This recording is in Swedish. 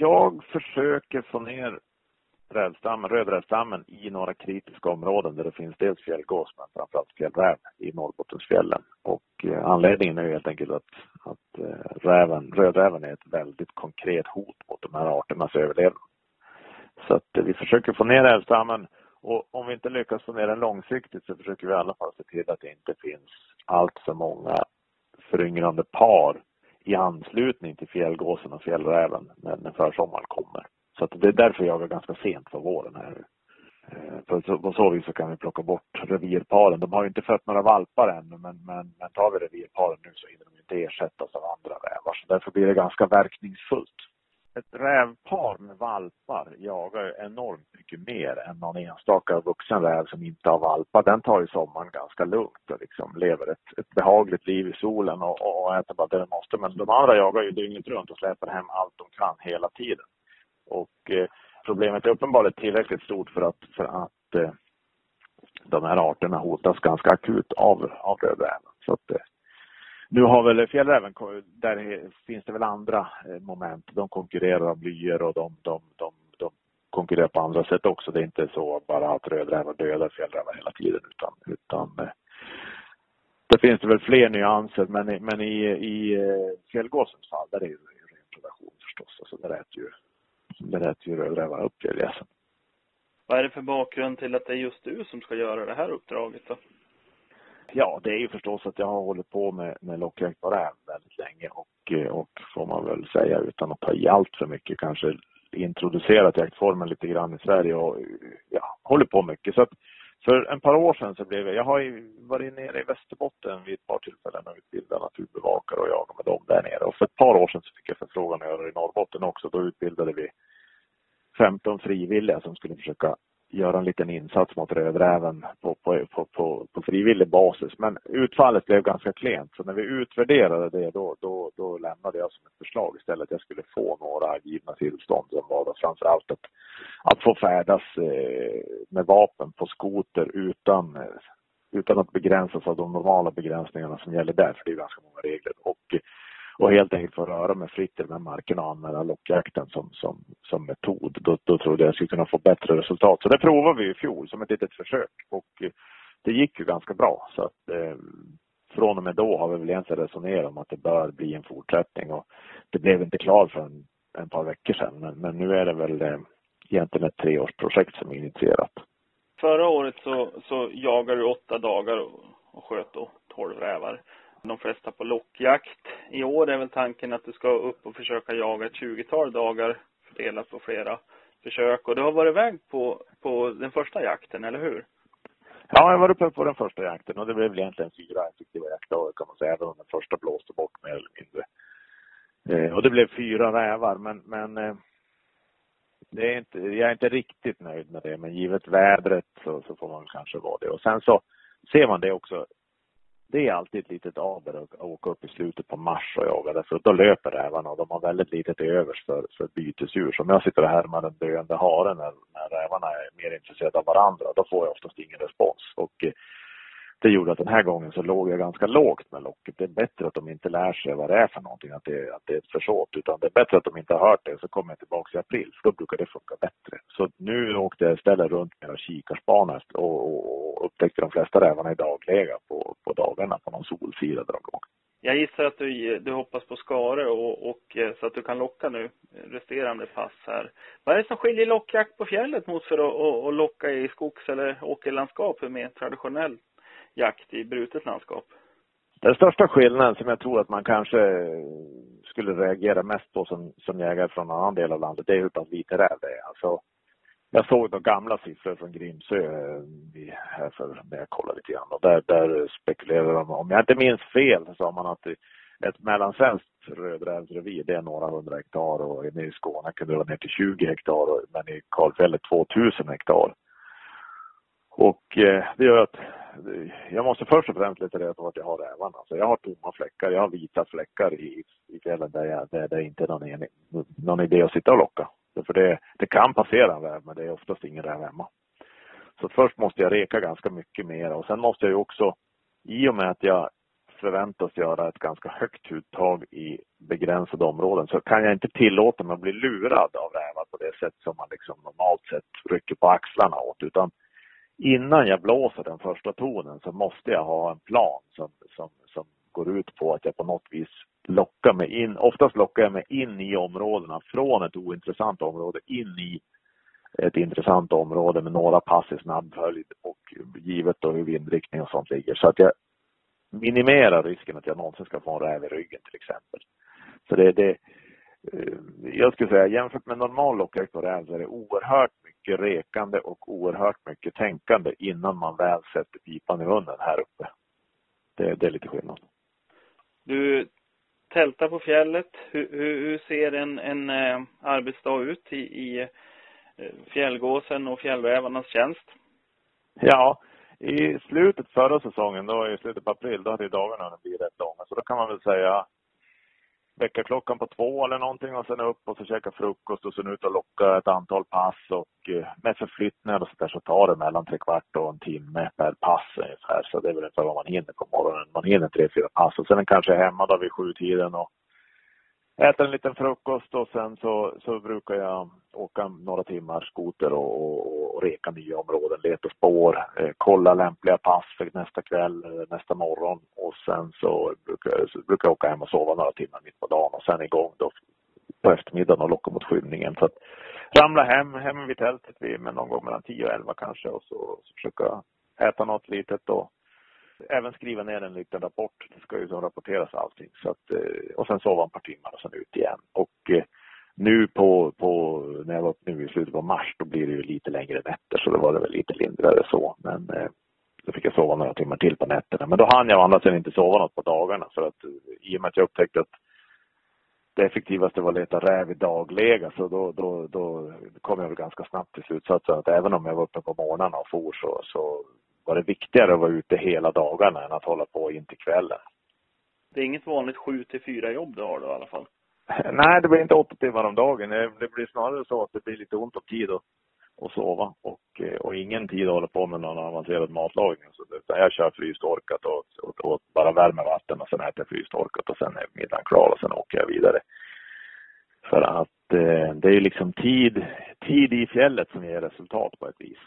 jag försöker få ner rävstammen, rödrävstammen i några kritiska områden där det finns dels fjällgås men framförallt fjällräv i Norrbottensfjällen. Och eh, anledningen är helt enkelt att, att eh, räven, rödräven är ett väldigt konkret hot mot de här arternas överlevnad. Så att eh, vi försöker få ner rävstammen och om vi inte lyckas få ner den långsiktigt så försöker vi i alla fall se till att det inte finns allt för många föryngrande par i anslutning till fjällgåsen och fjällräven när, när försommaren kommer. Så att det är därför jag är ganska sent på våren här. Eh, för så, på så vis så kan vi plocka bort revirparen. De har ju inte fött några valpar ännu men, men, men tar vi revirparen nu så hinner de inte ersättas av andra rävar. Så därför blir det ganska verkningsfullt. Ett rävpar med valpar jagar enormt mycket mer än någon enstaka vuxen räv som inte har valpar. Den tar ju sommaren ganska lugnt och liksom lever ett, ett behagligt liv i solen och, och äter bara det den måste. Men de andra jagar ju dygnet runt och släpar hem allt de kan hela tiden. Och eh, problemet är uppenbarligen tillräckligt stort för att, för att eh, de här arterna hotas ganska akut av, av rödräven. Så att, eh, nu har väl fjällräven, där finns det väl andra eh, moment. De konkurrerar om blyer och de, de, de, de konkurrerar på andra sätt också. Det är inte så bara att rödrävar dödar fjällrävar hela tiden utan, utan eh, det finns det väl fler nyanser men, men i, i eh, fjällgåsens fall där är det ju ren predation förstås. Alltså där äter ju berättar ju rödrävar upp fjällgässen. Vad är det för bakgrund till att det är just du som ska göra det här uppdraget då? Ja, det är ju förstås att jag har hållit på med, med lockjakt på räv väldigt länge och, eh, och får man väl säga utan att ta i allt för mycket kanske introducerat jaktformen lite grann i Sverige och ja, håller på mycket. Så att för ett par år sedan så blev jag, jag har ju varit nere i Västerbotten vid ett par tillfällen och utbildat naturbevakare och jagat med dem där nere. Och för ett par år sedan så fick jag förfrågan att göra det i Norrbotten också. Då utbildade vi 15 frivilliga som skulle försöka göra en liten insats mot rödräven på, på, på, på, på frivillig basis. Men utfallet blev ganska klent. Så när vi utvärderade det då, då, då lämnade jag som ett förslag istället att jag skulle få några givna tillstånd som var då framförallt att, att få färdas eh, med vapen på skoter utan, utan att begränsas av de normala begränsningarna som gäller där, för det är ganska många regler. Och och helt enkelt få röra mig fritt i de här markerna och använda lockjakten som, som, som metod. Då, då trodde jag jag skulle kunna få bättre resultat. Så det provade vi i fjol som ett litet försök och eh, det gick ju ganska bra. Så att eh, från och med då har vi väl egentligen resonerat om att det bör bli en fortsättning och det blev inte klart för en, en par veckor sedan. Men, men nu är det väl eh, egentligen ett treårsprojekt som är initierat. Förra året så, så jagade du åtta dagar och, och sköt då tolv rävar de flesta på lockjakt. I år är väl tanken att du ska upp och försöka jaga ett tjugotal dagar fördelat på flera försök. Och du har varit iväg på, på den första jakten, eller hur? Ja, jag var uppe på den första jakten och det blev egentligen fyra effektiva jaktdagar kan man säga, även om den första blåste bort mer eller mindre. Eh, och det blev fyra rävar, men, men eh, det är inte, jag är inte riktigt nöjd med det, men givet vädret så, så får man kanske vara det. Och sen så ser man det också det är alltid ett litet aber att åka upp i slutet på mars och jaga därför att då löper rävarna och de har väldigt litet till övers för, för bytesdjur. Så om jag sitter och härmar den döende haren när, när rävarna är mer intresserade av varandra, då får jag oftast ingen respons. Och eh, det gjorde att den här gången så låg jag ganska lågt med locket. Det är bättre att de inte lär sig vad det är för någonting, att det, att det är ett försåt. Utan det är bättre att de inte har hört det, så kommer jag tillbaka i april, för då brukar det funka bättre. Så nu åkte jag istället runt med kikarspanare och, och, och upptäckte de flesta rävarna i dagliga på, på dagarna på någon solsida där de låg. Jag gissar att du, du hoppas på skare och, och, eh, så att du kan locka nu resterande pass här. Vad är det som skiljer lockjakt på fjället mot för att, att, locka i skogs eller åkerlandskap för mer traditionellt jakt i brutet landskap? Den största skillnaden som jag tror att man kanske skulle reagera mest på som, som jägare från en annan del av landet, det är hur pass vit räv det är. Alltså, jag såg de gamla siffror från Grimsö eh, här för när jag kollade lite grann och där, där spekulerade de, om jag inte minns fel, så sa man att ett mellansvenskt rödrävsrevir det är några hundra hektar och nere i Skåne kunde det vara ner till 20 hektar men i Kalfjället 2000 hektar. Och eh, det gör att eh, jag måste först och främst leta reda på att jag har rävarna. Alltså jag har tomma fläckar, jag har vita fläckar i, i fjällen där, jag, där det inte är någon, någon idé att sitta och locka. För det, det kan passera en räv, men det är oftast ingen räv hemma. Så först måste jag reka ganska mycket mer och sen måste jag ju också, i och med att jag förväntas göra ett ganska högt uttag i begränsade områden så kan jag inte tillåta mig att bli lurad av rävar på det sätt som man liksom normalt sett rycker på axlarna åt. Utan innan jag blåser den första tonen så måste jag ha en plan som, som, som går ut på att jag på något vis locka mig in. Oftast lockar jag mig in i områdena från ett ointressant område in i ett intressant område med några pass i snabb följd och givet då hur vindriktning och sånt ligger. Så att jag minimerar risken att jag någonsin ska få en räv i ryggen till exempel. Så det, det eh, jag skulle säga jämfört med normal lockjakt på räv så är det oerhört mycket rekande och oerhört mycket tänkande innan man väl sätter pipan i munnen här uppe. Det, det är lite skillnad. Du Tälta på fjället. Hur, hur, hur ser en, en eh, arbetsdag ut i, i eh, fjällgåsen och fjällrävarnas tjänst? Ja, i slutet förra säsongen, då i slutet på april, då hade dagarna blivit rätt långa. Så då kan man väl säga väckarklockan på två eller någonting och sen upp och så käka frukost och sen ut och locka ett antal pass och eh, med förflyttningar och så där så tar det mellan tre kvart och en timme per pass ungefär. Så det är väl ungefär vad man hinner på morgonen. Man hinner tre, fyra pass och sen kanske hemma då vid sjutiden och äter en liten frukost och sen så, så brukar jag åka några timmar skoter och, och, och reka nya områden, leta spår, eh, kolla lämpliga pass för nästa kväll eller nästa morgon och sen så brukar, så brukar jag åka hem och sova några timmar mitt på dagen och sen igång då på eftermiddagen och locka mot skymningen. Så att ramla hem, hem vid tältet vid, men någon gång mellan 10 och 11 kanske och så, så försöka äta något litet och även skriva ner en liten rapport. Det ska ju så rapporteras allting. Så att, eh, och sen sova ett par timmar och sen ut igen. Och eh, nu på, på, när jag var nu i slutet på mars, då blir det ju lite längre nätter så då var det väl lite lindrigare så. Men eh, eh, då fick jag sova några timmar till på nätterna. Men då hann jag å andra sidan inte sova något på dagarna för att i och med att jag upptäckte att det effektivaste var att leta räv i daglega så då, då, då kom jag väl ganska snabbt till slutsatsen att även om jag var uppe på morgnarna och for så, så var det viktigare att vara ute hela dagarna än att hålla på in till kvällen. Det är inget vanligt sju till fyra jobb du har då i alla fall? Nej, det blir inte åtta timmar om dagen. Det blir snarare så att det blir lite ont om tid att, och sova och, eh, och ingen tid att hålla på med någon avancerad matlagning. Så utan jag kör frystorkat och, och, och, bara värmer vatten och sen äter jag frystorkat och sen är middagen klar och sen åker jag vidare. För att eh, det är ju liksom tid, tid i fjället som ger resultat på ett vis.